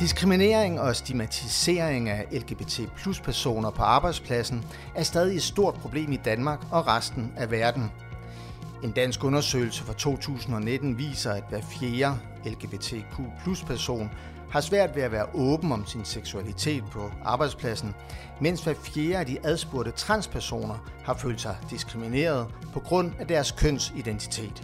Diskriminering og stigmatisering af LGBT plus personer på arbejdspladsen er stadig et stort problem i Danmark og resten af verden. En dansk undersøgelse fra 2019 viser, at hver fjerde LGBTQ plus person har svært ved at være åben om sin seksualitet på arbejdspladsen, mens hver fjerde af de adspurgte transpersoner har følt sig diskrimineret på grund af deres kønsidentitet.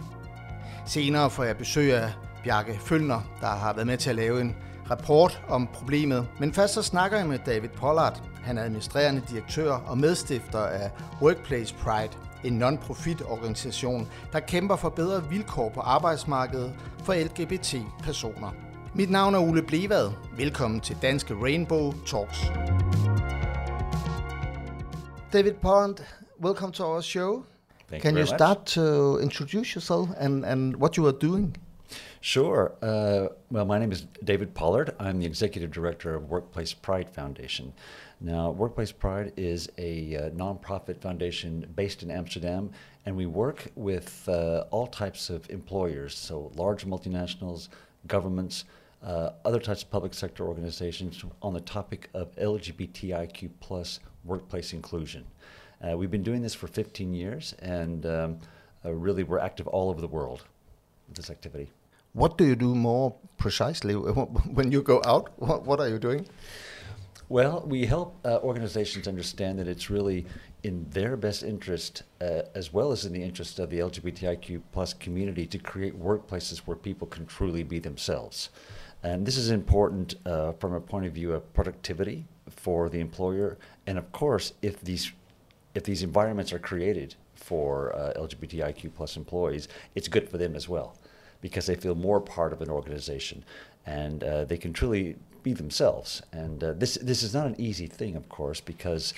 Senere får jeg besøg af Bjarke Følner, der har været med til at lave en rapport om problemet. Men først så snakker jeg med David Pollard. Han er administrerende direktør og medstifter af Workplace Pride, en non-profit organisation, der kæmper for bedre vilkår på arbejdsmarkedet for LGBT-personer. Mit navn er Ole Blevad. Velkommen til Danske Rainbow Talks. David Pollard, welcome to our show. Thank Can you you start to introduce yourself and, and what you are doing? Sure. Uh, well, my name is David Pollard. I'm the executive director of Workplace Pride Foundation. Now, Workplace Pride is a uh, nonprofit foundation based in Amsterdam, and we work with uh, all types of employers, so large multinationals, governments, uh, other types of public sector organizations on the topic of LGBTIQ plus workplace inclusion. Uh, we've been doing this for 15 years, and um, uh, really we're active all over the world with this activity. What do you do more precisely when you go out? What, what are you doing? Well, we help uh, organizations understand that it's really in their best interest, uh, as well as in the interest of the LGBTIQ plus community, to create workplaces where people can truly be themselves. And this is important uh, from a point of view of productivity for the employer, and of course, if these if these environments are created for uh, LGBTIQ plus employees, it's good for them as well, because they feel more part of an organization, and uh, they can truly be themselves. And uh, this this is not an easy thing, of course, because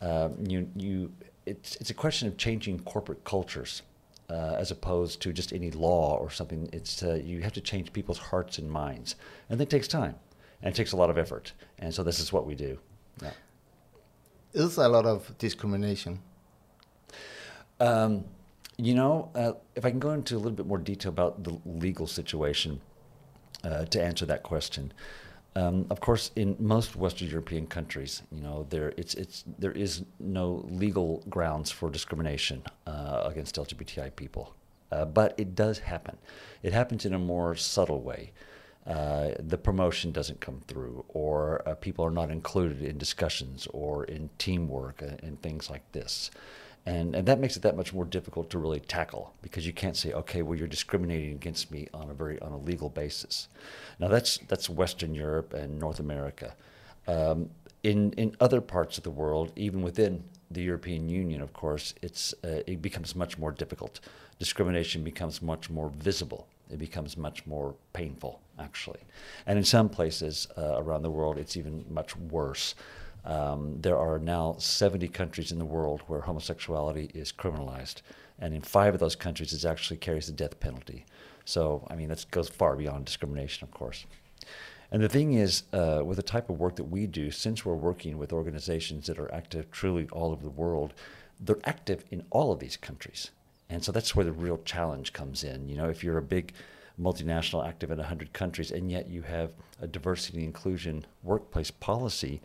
um, you you it's it's a question of changing corporate cultures. Uh, as opposed to just any law or something, it's uh, you have to change people's hearts and minds, and that takes time, and it takes a lot of effort. And so this is what we do. Yeah. Is a lot of discrimination? Um, you know, uh, if I can go into a little bit more detail about the legal situation uh, to answer that question. Um, of course, in most Western European countries, you know, there it's it's there is no legal grounds for discrimination uh, against LGBTI people, uh, but it does happen. It happens in a more subtle way. Uh, the promotion doesn't come through, or uh, people are not included in discussions or in teamwork uh, and things like this. And, and that makes it that much more difficult to really tackle because you can't say, okay, well, you're discriminating against me on a very on a legal basis. Now that's that's Western Europe and North America. Um, in in other parts of the world, even within the European Union, of course, it's uh, it becomes much more difficult. Discrimination becomes much more visible. It becomes much more painful, actually. And in some places uh, around the world, it's even much worse. Um, there are now 70 countries in the world where homosexuality is criminalized, and in five of those countries, it actually carries the death penalty. So, I mean, that goes far beyond discrimination, of course. And the thing is, uh, with the type of work that we do, since we're working with organizations that are active truly all over the world, they're active in all of these countries. And so that's where the real challenge comes in. You know, if you're a big multinational active in 100 countries and yet you have a diversity and inclusion workplace policy,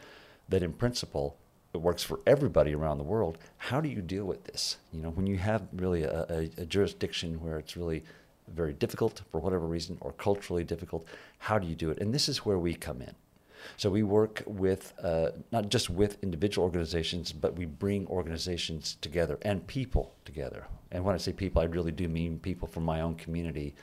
that in principle it works for everybody around the world. How do you deal with this? You know, when you have really a, a, a, jurisdiction where it's really very difficult for whatever reason or culturally difficult, how do you do it? And this is where we come in. So we work with uh, not just with individual organizations, but we bring organizations together and people together. And when I say people, I really do mean people from my own community,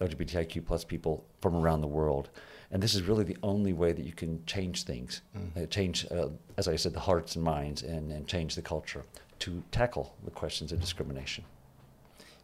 LGBTIQ plus people from around the world. And this is really the only way that you can change things, mm. uh, change, uh, as I said, the hearts and minds, and, and change the culture to tackle the questions of discrimination.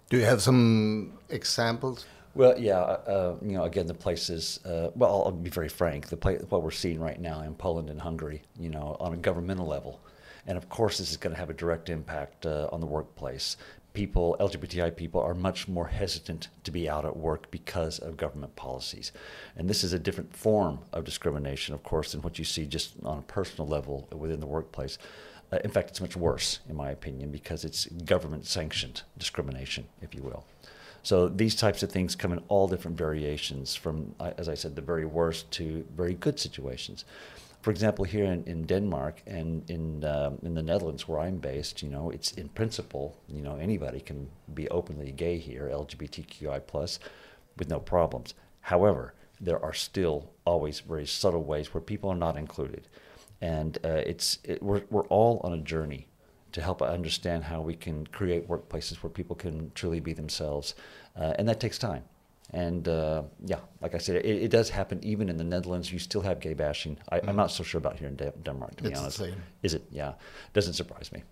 Do you have some examples? Well, yeah, uh, you know, again, the places. Uh, well, I'll be very frank. The place, what we're seeing right now in Poland and Hungary, you know, on a governmental level, and of course, this is going to have a direct impact uh, on the workplace. People, LGBTI people, are much more hesitant to be out at work because of government policies. And this is a different form of discrimination, of course, than what you see just on a personal level within the workplace. Uh, in fact, it's much worse, in my opinion, because it's government sanctioned discrimination, if you will. So these types of things come in all different variations, from, as I said, the very worst to very good situations. For example, here in, in Denmark and in um, in the Netherlands, where I'm based, you know, it's in principle, you know, anybody can be openly gay here, LGBTQI plus, with no problems. However, there are still always very subtle ways where people are not included, and uh, it's it, we're we're all on a journey to help understand how we can create workplaces where people can truly be themselves, uh, and that takes time. And uh, yeah, like I said, it, it, does happen even in the Netherlands. You still have gay bashing. I, am not so sure about here in De- Denmark, to it's be honest. The same. Is it? Yeah, doesn't surprise me.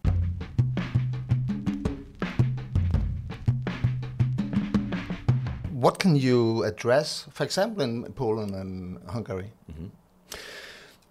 What can you address, for example, in Poland and Hungary? Mm-hmm.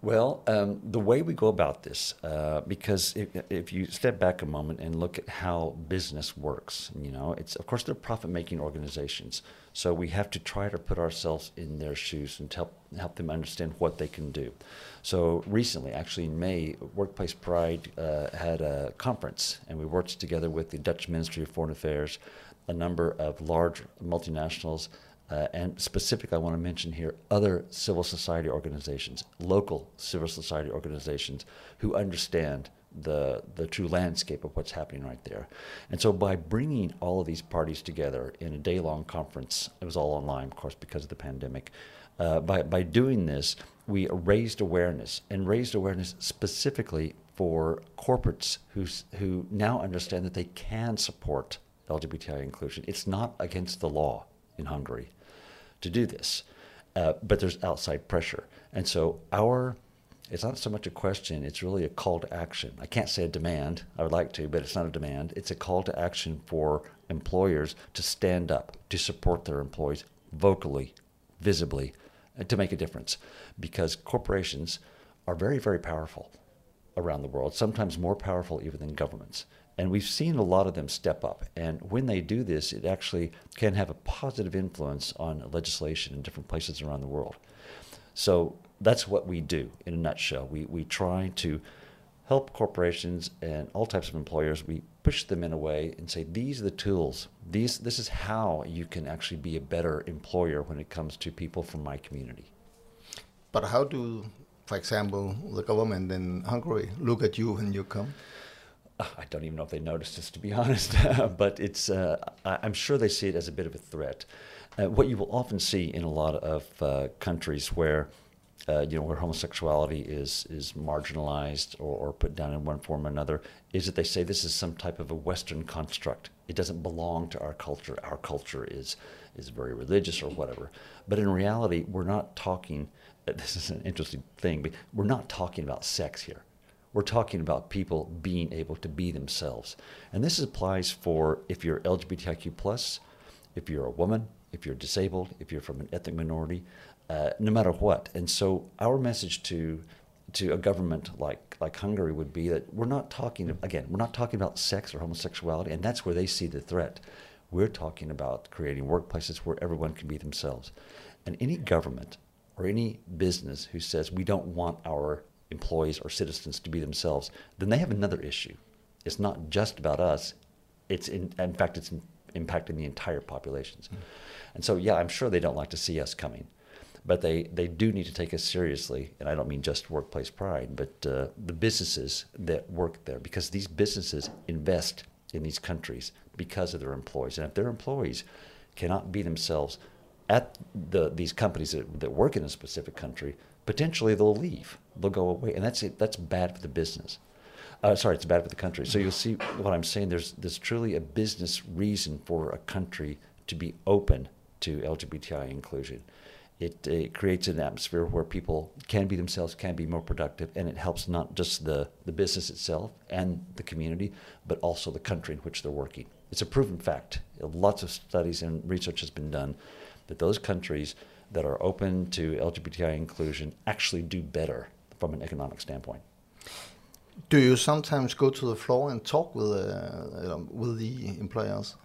Well, um, the way we go about this, uh, because if, if, you step back a moment and look at how business works, you know, it's of course they're profit-making organizations, so we have to try to put ourselves in their shoes and help help them understand what they can do. So recently, actually in May, Workplace Pride uh, had a conference, and we worked together with the Dutch Ministry of Foreign Affairs, a number of large multinationals uh, and specifically, I want to mention here other civil society organizations, local civil society organizations who understand the the true landscape of what's happening right there. And so, by bringing all of these parties together in a day long conference, it was all online, of course, because of the pandemic. Uh, by by doing this, we raised awareness and raised awareness specifically for corporates who who now understand that they can support LGBTI inclusion. It's not against the law in Hungary to do this. Uh, but there's outside pressure. And so our it's not so much a question, it's really a call to action. I can't say a demand, I would like to, but it's not a demand. It's a call to action for employers to stand up, to support their employees vocally, visibly, uh, to make a difference. Because corporations are very, very powerful around the world, sometimes more powerful even than governments. And we've seen a lot of them step up. And when they do this, it actually can have a positive influence on legislation in different places around the world. So that's what we do in a nutshell. We, we try to help corporations and all types of employers. We push them in a way and say, these are the tools. These, this is how you can actually be a better employer when it comes to people from my community. But how do, for example, the government in Hungary look at you when you come? I don't even know if they noticed this, to be honest, but it's, uh, I'm sure they see it as a bit of a threat. Uh, what you will often see in a lot of uh, countries where, uh, you know, where homosexuality is, is marginalized or, or, put down in one form or another, is that they say this is some type of a Western construct. It doesn't belong to our culture. Our culture is, is very religious or whatever. But in reality, we're not talking, this is an interesting thing, but we're not talking about sex here we're talking about people being able to be themselves. And this applies for if you're LGBTIQ plus, if you're a woman, if you're disabled, if you're from an ethnic minority, uh, no matter what. And so our message to to a government like like Hungary would be that we're not talking again, we're not talking about sex or homosexuality, and that's where they see the threat. We're talking about creating workplaces where everyone can be themselves. And any government or any business who says we don't want our employees or citizens to be themselves, then they have another issue. It's not just about us. It's in, in fact, it's in, impacting the entire populations. Mm. And so, yeah, I'm sure they don't like to see us coming, but they, they do need to take us seriously. And I don't mean just workplace pride, but uh, the businesses that work there, because these businesses invest in these countries because of their employees. And if their employees cannot be themselves at the, these companies that, that work in a specific country, potentially they'll leave. They'll go away, and that's it. That's bad for the business. Uh, sorry, it's bad for the country. So you'll see what I'm saying. There's there's truly a business reason for a country to be open to LGBTI inclusion. It, it creates an atmosphere where people can be themselves, can be more productive, and it helps not just the, the business itself and the community, but also the country in which they're working. It's a proven fact. Lots of studies and research has been done that those countries that are open to LGBTI inclusion actually do better from an economic standpoint. Do you sometimes go to the floor and talk with uh, with the employers?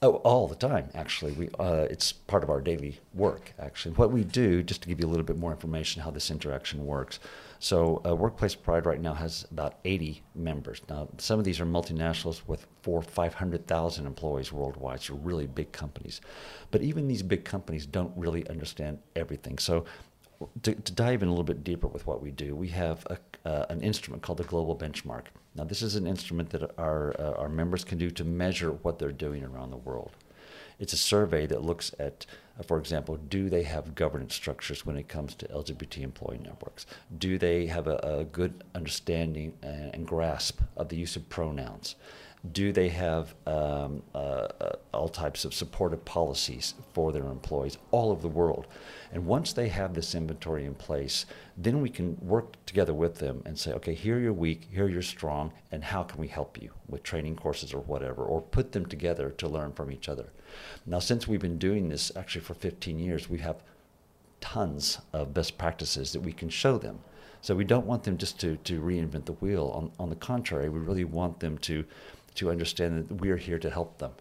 Oh, all the time, actually. We, uh, it's part of our daily work, actually. What we do, just to give you a little bit more information how this interaction works. So, uh, Workplace Pride right now has about 80 members. Now, some of these are multinationals with four, 500,000 employees worldwide, so really big companies. But even these big companies don't really understand everything. So, to, to dive in a little bit deeper with what we do, we have a, uh, an instrument called the Global Benchmark. Now, this is an instrument that our, uh, our members can do to measure what they're doing around the world. It's a survey that looks at, uh, for example, do they have governance structures when it comes to LGBT employee networks? Do they have a, a good understanding and, and, grasp of the use of pronouns? Do they have um, uh, uh, all types of supportive policies for their employees all over the world? And once they have this inventory in place, then we can work together with them and say, okay, here you're weak, here you're strong, and how can we help you with training courses or whatever, or put them together to learn from each other. Now, since we've been doing this actually for 15 years, we have tons of best practices that we can show them. So we don't want them just to, to reinvent the wheel. On, on the contrary, we really want them to to understand that we're here to help them.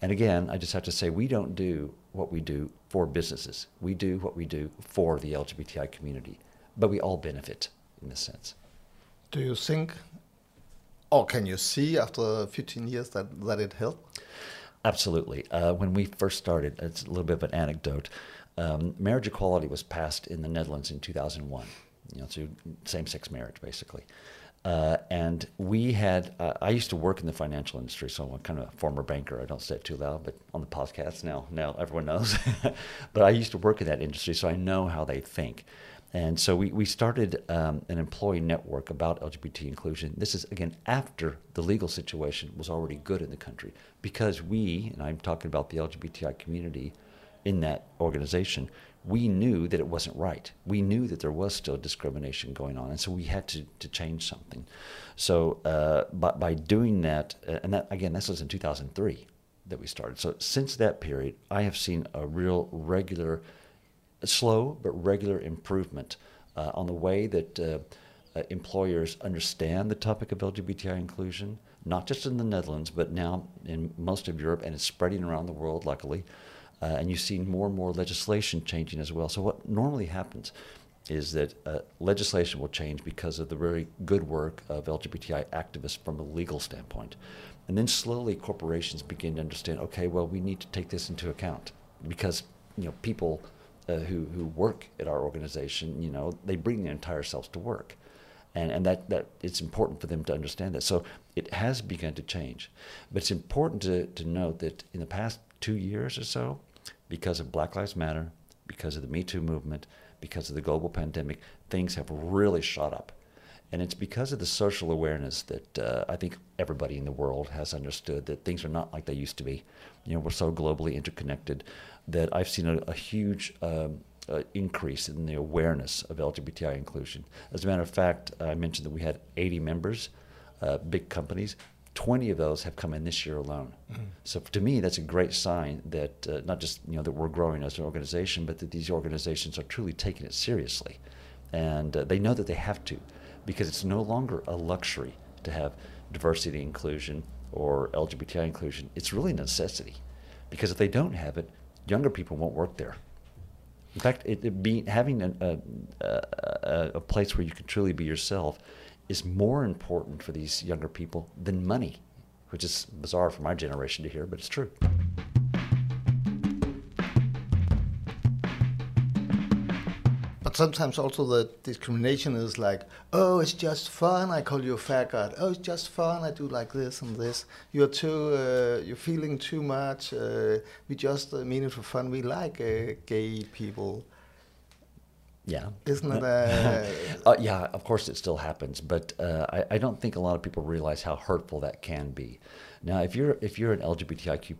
And again, I just have to say, we don't do what we do for businesses. We do what we do for the LGBTI community, but we all benefit in this sense. Do you think, or can you see after 15 years that, that it helped? Absolutely. Uh, when we first started, it's a little bit of an anecdote. Um, marriage equality was passed in the Netherlands in 2001. You know, so same-sex marriage, basically. Uh, and we had, uh, I used to work in the financial industry, so I'm kind of a former banker. I don't say it too loud, but on the podcast now, now everyone knows. but I used to work in that industry, so I know how they think. And so we, we started um, an employee network about LGBT inclusion. This is, again, after the legal situation was already good in the country because we, and I'm talking about the LGBTI community in that organization, we knew that it wasn't right. We knew that there was still discrimination going on, and so we had to, to change something. So uh, by, by doing that, uh, and that again, this was in 2003 that we started. So since that period, I have seen a real regular, slow but regular improvement uh, on the way that uh, uh, employers understand the topic of LGBTI inclusion, not just in the Netherlands, but now in most of Europe, and it's spreading around the world, luckily. Uh, and you've seen more and more legislation changing as well. So what normally happens is that uh, legislation will change because of the very good work of LGBTI activists from a legal standpoint. And then slowly corporations begin to understand, okay, well, we need to take this into account because, you know, people uh, who, who work at our organization, you know, they bring their entire selves to work. And, and that, that it's important for them to understand that. So it has begun to change. But it's important to, to note that in the past two years or so, because of Black Lives Matter, because of the Me Too movement, because of the global pandemic, things have really shot up. And it's because of the social awareness that uh, I think everybody in the world has understood that things are not like they used to be. You know, we're so globally interconnected that I've seen a, a huge um, uh, increase in the awareness of LGBTI inclusion. As a matter of fact, I mentioned that we had 80 members, uh, big companies. 20 of those have come in this year alone. Mm-hmm. So to me, that's a great sign that uh, not just you know that we're growing as an organization, but that these organizations are truly taking it seriously, and uh, they know that they have to, because it's no longer a luxury to have diversity inclusion or LGBTI inclusion. It's really a necessity, because if they don't have it, younger people won't work there. In fact, it, it be, having a, a, a place where you can truly be yourself is more important for these younger people than money, which is bizarre for my generation to hear, but it's true. Sometimes also the discrimination is like, oh, it's just fun. I call you a faggot. Oh, it's just fun. I do like this and this. You're too, uh, you're feeling too much. Uh, we just uh, mean it for fun. We like uh, gay people. Yeah. Isn't it? A... uh, yeah, of course it still happens, but uh, I, I, don't think a lot of people realize how hurtful that can be. Now, if you're if you're an LGBTIQ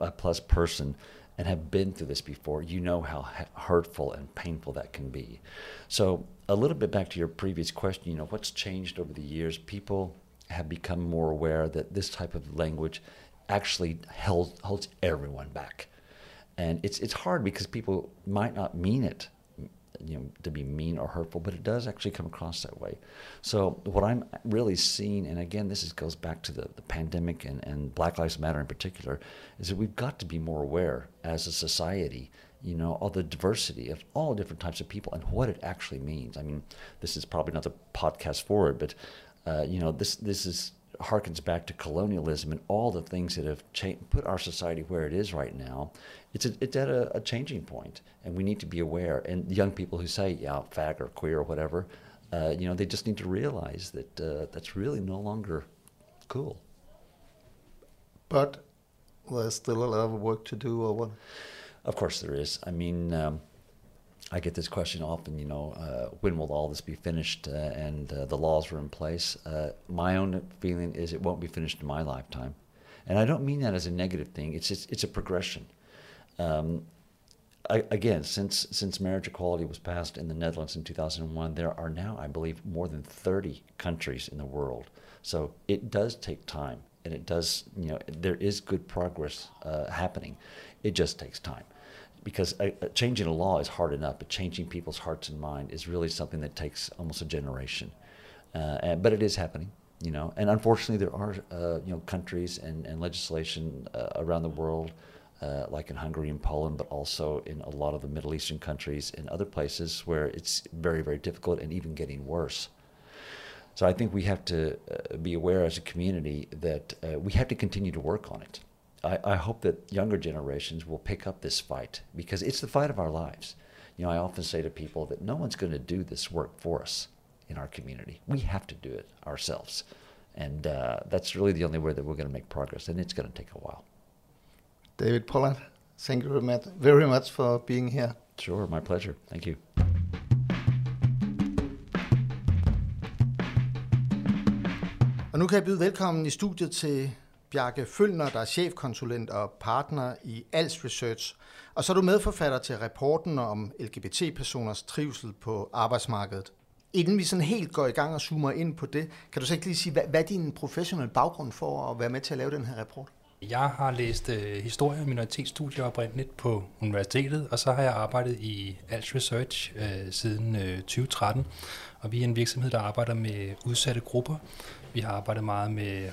uh, plus person and have been through this before, you know how hurtful and painful that can be. So, a little bit back to your previous question, you know, what's changed over the years? People have become more aware that this type of language actually held, holds everyone back. And it's, it's hard because people might not mean it you know to be mean or hurtful, but it does actually come across that way. So what I'm really seeing, and again, this is, goes back to the, the pandemic and, and Black Lives Matter in particular, is that we've got to be more aware as a society you know, all the diversity of all different types of people and what it actually means. I mean, this is probably not the podcast for it, but uh, you know, this this is harkens back to colonialism and all the things that have cha- put our society where it is right now. It's, a, it's at a, a, changing point, and we need to be aware. And young people who say, yeah, fag or queer or whatever, uh, you know, they just need to realize that uh, that's really no longer cool. But there's still a lot of work to do, or what? Of course, there is. I mean, um, I get this question often, you know, uh, when will all this be finished uh, and uh, the laws are in place? Uh, my own feeling is it won't be finished in my lifetime. And I don't mean that as a negative thing, it's, just, it's a progression. Um, I, again, since, since marriage equality was passed in the Netherlands in 2001, there are now, I believe, more than 30 countries in the world. So it does take time and it does, you know, there is good progress uh, happening. It just takes time because a, a changing a law is hard enough, but changing people's hearts and mind is really something that takes almost a generation. Uh, and, but it is happening, you know. And unfortunately, there are uh, you know countries and, and legislation uh, around the world, uh, like in Hungary and Poland, but also in a lot of the Middle Eastern countries and other places where it's very very difficult and even getting worse. So I think we have to uh, be aware as a community that uh, we have to continue to work on it. I, I hope that younger generations will pick up this fight because it's the fight of our lives. You know, I often say to people that no one's going to do this work for us in our community. We have to do it ourselves. And uh, that's really the only way that we're going to make progress, and it's going to take a while. David Pollard, thank you very much for being here. Sure, my pleasure. Thank you. Og nu kan jeg byde velkommen i studiet til Bjarke Følner, der er chefkonsulent og partner i Als Research. Og så er du medforfatter til rapporten om LGBT-personers trivsel på arbejdsmarkedet. Inden vi sådan helt går i gang og zoomer ind på det, kan du så ikke lige sige, hvad, hvad er din professionelle baggrund for at være med til at lave den her rapport? Jeg har læst øh, historie og minoritetsstudier oprindeligt på universitetet, og så har jeg arbejdet i Als Research øh, siden øh, 2013. Og vi er en virksomhed, der arbejder med udsatte grupper. Vi har arbejdet meget med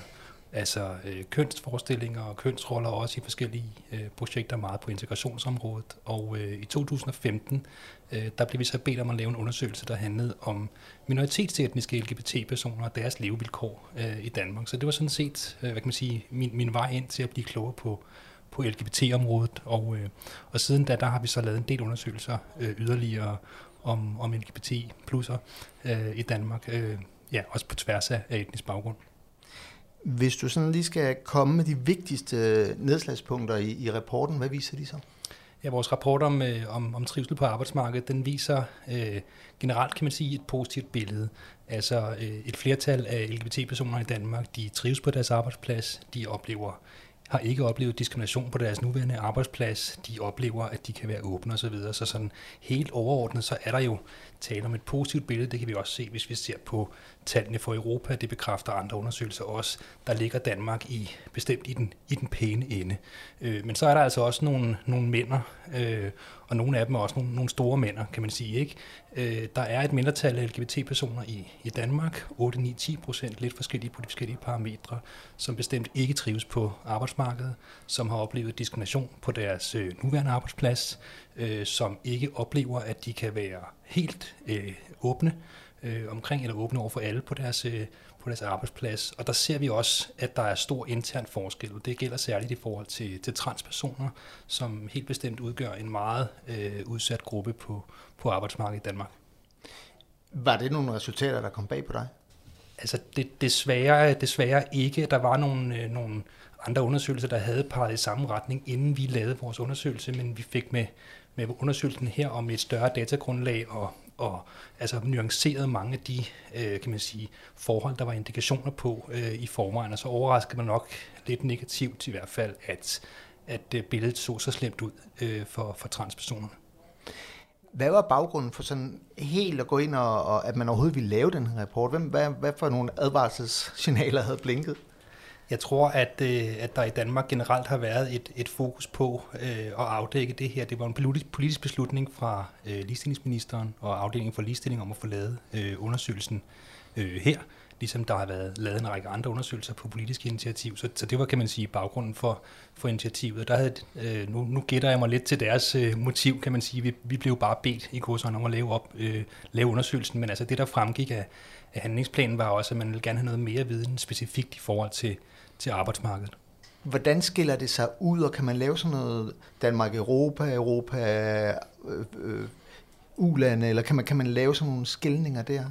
altså øh, kønsforestillinger og kønsroller også i forskellige øh, projekter meget på integrationsområdet. Og øh, i 2015, øh, der blev vi så bedt om at lave en undersøgelse, der handlede om minoritetsetniske LGBT-personer og deres levevilkår øh, i Danmark. Så det var sådan set, øh, hvad kan man sige, min, min vej ind til at blive klogere på, på LGBT-området. Og, øh, og siden da, der har vi så lavet en del undersøgelser øh, yderligere om, om LGBT-plusser øh, i Danmark. Øh, ja, også på tværs af etnisk baggrund. Hvis du sådan lige skal komme med de vigtigste nedslagspunkter i, i rapporten, hvad viser de så? Ja, vores rapport om, øh, om, om trivsel på arbejdsmarkedet, den viser øh, generelt, kan man sige, et positivt billede. Altså øh, et flertal af LGBT-personer i Danmark, de trives på deres arbejdsplads, de oplever har ikke oplevet diskrimination på deres nuværende arbejdsplads. De oplever, at de kan være åbne osv. Så, så sådan helt overordnet, så er der jo tale om et positivt billede. Det kan vi også se, hvis vi ser på tallene for Europa. Det bekræfter andre undersøgelser også. Der ligger Danmark i bestemt i den, i den pæne ende. Øh, men så er der altså også nogle, nogle mænder, øh, og nogle af dem er også nogle, nogle store mænder, kan man sige. ikke. Øh, der er et mindretal af LGBT-personer i, i Danmark, 8-9-10 procent, lidt forskellige på de forskellige parametre, som bestemt ikke trives på arbejdsmarkedet, som har oplevet diskrimination på deres øh, nuværende arbejdsplads, øh, som ikke oplever, at de kan være helt øh, åbne øh, omkring, eller åbne over for alle på deres, øh, på deres arbejdsplads. Og der ser vi også, at der er stor intern forskel. Det gælder særligt i forhold til, til transpersoner, som helt bestemt udgør en meget øh, udsat gruppe på, på arbejdsmarkedet i Danmark. Var det nogle resultater, der kom bag på dig? Altså det, desværre, desværre ikke. Der var nogle, øh, nogle andre undersøgelser, der havde peget i samme retning, inden vi lavede vores undersøgelse, men vi fik med, med undersøgelsen her om et større datagrundlag og, og altså nuanceret mange af de øh, kan man sige, forhold, der var indikationer på øh, i forvejen, og så overraskede man nok lidt negativt i hvert fald, at, at øh, billedet så så slemt ud øh, for, for transpersoner. Hvad var baggrunden for sådan helt at gå ind og, og at man overhovedet ville lave den her rapport? Hvem, hvad, hvad for nogle advarselssignaler havde blinket? Jeg tror, at, øh, at der i Danmark generelt har været et, et fokus på øh, at afdække det her. Det var en politisk, politisk beslutning fra øh, ligestillingsministeren og afdelingen for ligestilling om at få lavet øh, undersøgelsen øh, her, ligesom der har været lavet en række andre undersøgelser på politiske initiativ. Så, så det var, kan man sige, baggrunden for, for initiativet. Der havde, øh, nu, nu gætter jeg mig lidt til deres øh, motiv, kan man sige. Vi, vi blev bare bedt i kurserne om at lave, op, øh, lave undersøgelsen, men altså det, der fremgik af, af handlingsplanen, var også, at man ville gerne have noget mere viden specifikt i forhold til, til arbejdsmarkedet. Hvordan skiller det sig ud, og kan man lave sådan noget Danmark-Europa, Europa, øh, øh, ulande, eller kan man, kan man lave sådan nogle skilninger der?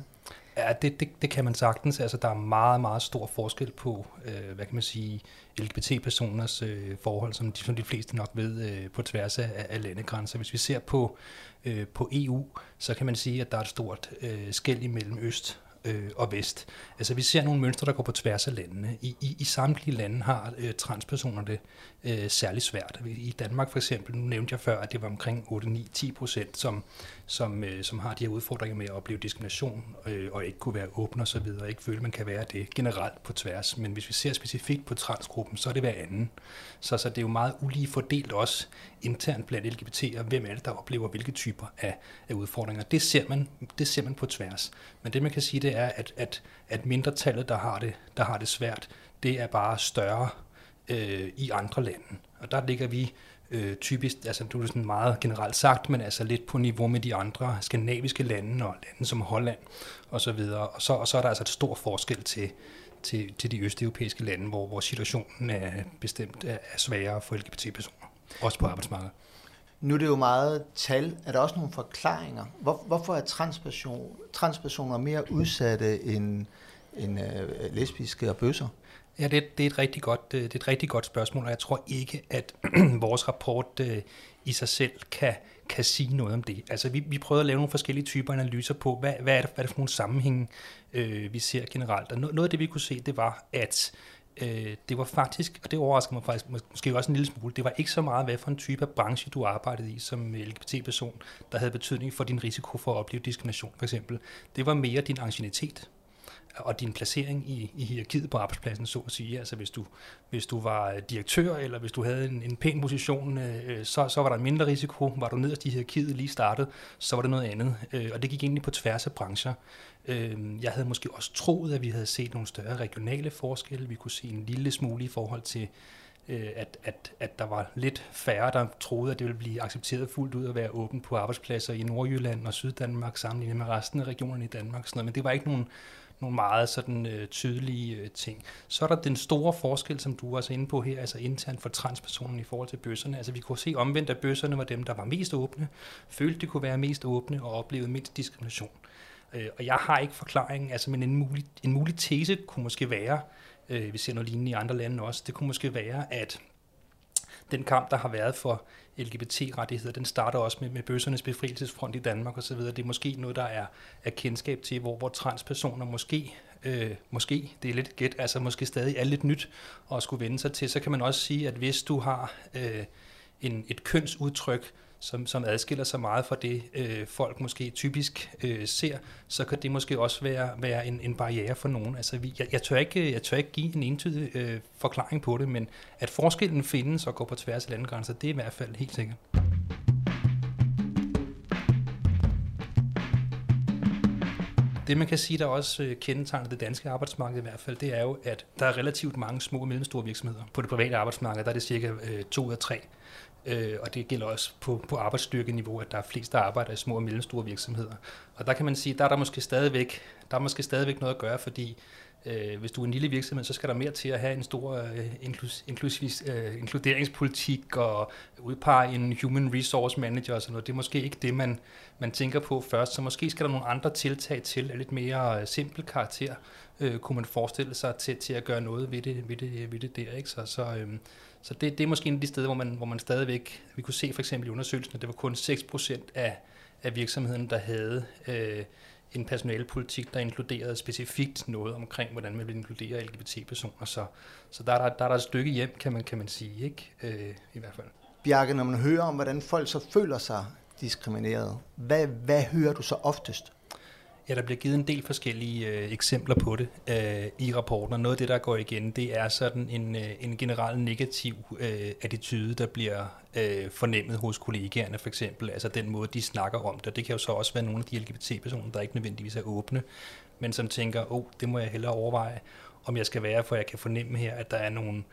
Ja, det, det, det kan man sagtens. Altså, der er meget, meget stor forskel på, øh, hvad kan man sige, LGBT-personers øh, forhold, som de, som de fleste nok ved, øh, på tværs af, af landegrænser. Hvis vi ser på, øh, på EU, så kan man sige, at der er et stort øh, skæld imellem øst øh, og vest. Altså vi ser nogle mønstre, der går på tværs af landene. I, i, i samtlige lande har øh, transpersoner det øh, særlig svært. I Danmark for eksempel, nu nævnte jeg før, at det var omkring 8-9-10 procent, som, som, øh, som har de her udfordringer med at opleve diskrimination øh, og ikke kunne være åbne osv., og ikke føle, at man kan være det generelt på tværs. Men hvis vi ser specifikt på transgruppen, så er det hver anden. Så, så det er jo meget ulige fordelt også internt blandt LGBT'er, hvem er det, der oplever hvilke typer af, af udfordringer. Det ser, man, det ser man på tværs. Men det man kan sige, det er, at, at, at mindretallet, der har, det, der har det svært, det er bare større øh, i andre lande. Og der ligger vi øh, typisk, altså du er sådan meget generelt sagt, men altså lidt på niveau med de andre skandinaviske lande og lande som Holland og så videre. Og så, og så er der altså et stor forskel til, til, til de østeuropæiske lande, hvor, hvor situationen er bestemt er, er sværere for LGBT-personer, også på arbejdsmarkedet. Nu er det jo meget tal. Er der også nogle forklaringer? Hvor, hvorfor er transperson, transpersoner mere udsatte end, end uh, lesbiske og bøsser? Ja, det, det, er et rigtig godt, øh, det er et rigtig godt spørgsmål, og jeg tror ikke, at vores rapport øh, i sig selv kan, kan sige noget om det. Altså, vi, vi prøvede at lave nogle forskellige typer analyser på, hvad, hvad, er, det, hvad er det for nogle sammenhænge, øh, vi ser generelt. Og noget af det, vi kunne se, det var, at øh, det var faktisk, og det overrasker mig faktisk måske også en lille smule, det var ikke så meget, hvad for en type af branche du arbejdede i som LGBT-person, der havde betydning for din risiko for at opleve diskrimination, for eksempel. Det var mere din ancienitet og din placering i, i hierarkiet på arbejdspladsen, så at sige. Altså hvis du, hvis du var øh, direktør, eller hvis du havde en, en pæn position, øh, øh så, så var der en mindre risiko. Var du nederst i hierarkiet lige startet, så var det noget andet. Øh, og det gik egentlig på tværs af brancher. Øh, jeg havde måske også troet, at vi havde set nogle større regionale forskelle. Vi kunne se en lille smule i forhold til, øh, at, at, at der var lidt færre, der troede, at det ville blive accepteret fuldt ud at være åben på arbejdspladser i Nordjylland og Syddanmark sammenlignet med resten af regionerne i Danmark. Sådan noget. Men det var ikke nogen, nogle meget sådan øh, tydelige øh, ting. Så er der den store forskel, som du også er inde på her, altså internt for transpersonen i forhold til bøsserne. Altså vi kunne se omvendt, at bøsserne var dem, der var mest åbne, følte, de kunne være mest åbne og oplevede mindst diskrimination. Øh, og jeg har ikke forklaringen, altså, men en mulig, en mulig tese kunne måske være, øh, vi ser noget lignende i andre lande også, det kunne måske være, at den kamp, der har været for LGBT-rettigheder, den starter også med, med bøssernes befrielsesfront i Danmark osv. Det er måske noget, der er, er kendskab til, hvor, hvor transpersoner måske, øh, måske, det er lidt gæt, altså måske stadig er lidt nyt at skulle vende sig til. Så kan man også sige, at hvis du har øh, en, et kønsudtryk, som, som adskiller sig meget fra det, øh, folk måske typisk øh, ser, så kan det måske også være, være en, en barriere for nogen. Altså, vi, jeg, jeg, tør ikke, jeg tør ikke give en entydig øh, forklaring på det, men at forskellen findes og går på tværs af landegrænser, det er i hvert fald helt sikkert. Det man kan sige, der også øh, kendetegner det danske arbejdsmarked i hvert fald, det er jo, at der er relativt mange små og mellemstore virksomheder. På det private arbejdsmarked der er det cirka øh, to ud af tre øh, og det gælder også på, på arbejdsstyrkeniveau, at der er flest, der arbejder i små og mellemstore virksomheder. Og der kan man sige, der er der måske stadigvæk, der er måske stadigvæk noget at gøre, fordi øh, hvis du er en lille virksomhed, så skal der mere til at have en stor øh, inklus, øh, inkluderingspolitik og udpege en human resource manager og sådan noget. Det er måske ikke det, man, man tænker på først, så måske skal der nogle andre tiltag til af lidt mere øh, simpel karakter, øh, kunne man forestille sig til, til at gøre noget ved det, ved det, ved det der. Ikke? Så, så øh, så det, det er måske en af de steder, hvor man, hvor man stadigvæk, vi kunne se for eksempel i undersøgelsen, at det var kun 6% af, af virksomheden, der havde øh, en personalepolitik, der inkluderede specifikt noget omkring, hvordan man vil inkludere LGBT-personer. Så, så der, er der, der er der et stykke hjem, kan man, kan man sige, ikke? Øh, i hvert fald. Bjarke, når man hører om, hvordan folk så føler sig diskrimineret, hvad, hvad hører du så oftest? Ja, der bliver givet en del forskellige øh, eksempler på det øh, i rapporten, og noget af det, der går igen, det er sådan en, øh, en generel negativ øh, attitude, der bliver øh, fornemmet hos kollegaerne for eksempel, altså den måde, de snakker om det. Det kan jo så også være nogle af de LGBT-personer, der ikke nødvendigvis er åbne, men som tænker, åh, oh, det må jeg hellere overveje, om jeg skal være, for jeg kan fornemme her, at der er nogle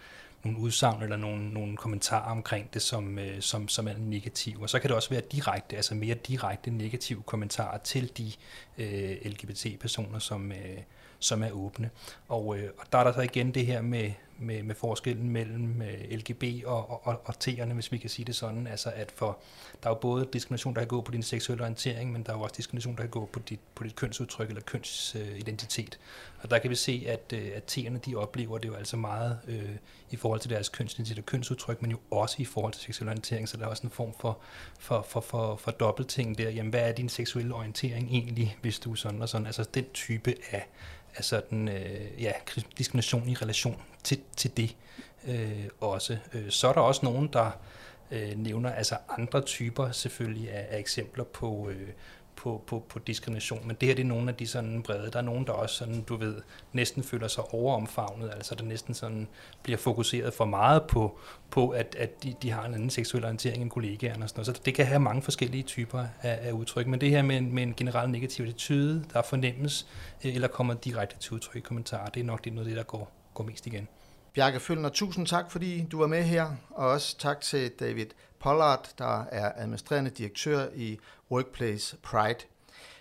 nogle udsagn eller nogle, nogle kommentarer omkring det, som, øh, som, som er negative. Og så kan det også være direkte, altså mere direkte negative kommentarer til de øh, LGBT-personer, som, øh, som er åbne. Og, øh, og der er der så igen det her med, med, med forskellen mellem øh, LGB og, og, og T'erne, hvis vi kan sige det sådan. Altså at for, der er jo både diskrimination, der kan gå på din seksuelle orientering, men der er jo også diskrimination, der kan gå på dit, på dit kønsudtryk eller kønsidentitet. Og der kan vi se, at, øh, at T'erne de oplever det jo altså meget øh, i forhold til deres kønsidentitet og kønsudtryk, men jo også i forhold til seksuel orientering, så der er også en form for, for, for, for, for dobbeltting der. Jamen, hvad er din seksuelle orientering egentlig, hvis du er sådan og sådan? Altså den type af af sådan, øh, ja, diskrimination i relation til, til det øh, også. Øh, så er der også nogen, der øh, nævner altså andre typer selvfølgelig af, af eksempler på, øh, på, på, på diskrimination, men det her det er nogle af de sådan brede. Der er nogen, der også sådan, du ved, næsten føler sig overomfavnet, altså der næsten sådan bliver fokuseret for meget på, på at, at de, de har en anden seksuel orientering end kollegaerne og sådan noget. Så det kan have mange forskellige typer af, af udtryk, men det her med en, med en generel negativ attitude, der fornemmes øh, eller kommer direkte til udtryk i kommentarer, det er nok det noget af det, der går, går mest igen. Bjarke Følner, tusind tak, fordi du var med her, og også tak til David Pollard, der er administrerende direktør i Workplace Pride.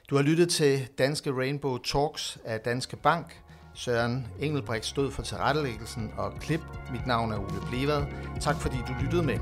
Du har lyttet til Danske Rainbow Talks af Danske Bank. Søren Engelbrecht stod for tilrettelæggelsen og klip. Mit navn er Ole Blevad. Tak fordi du lyttede med.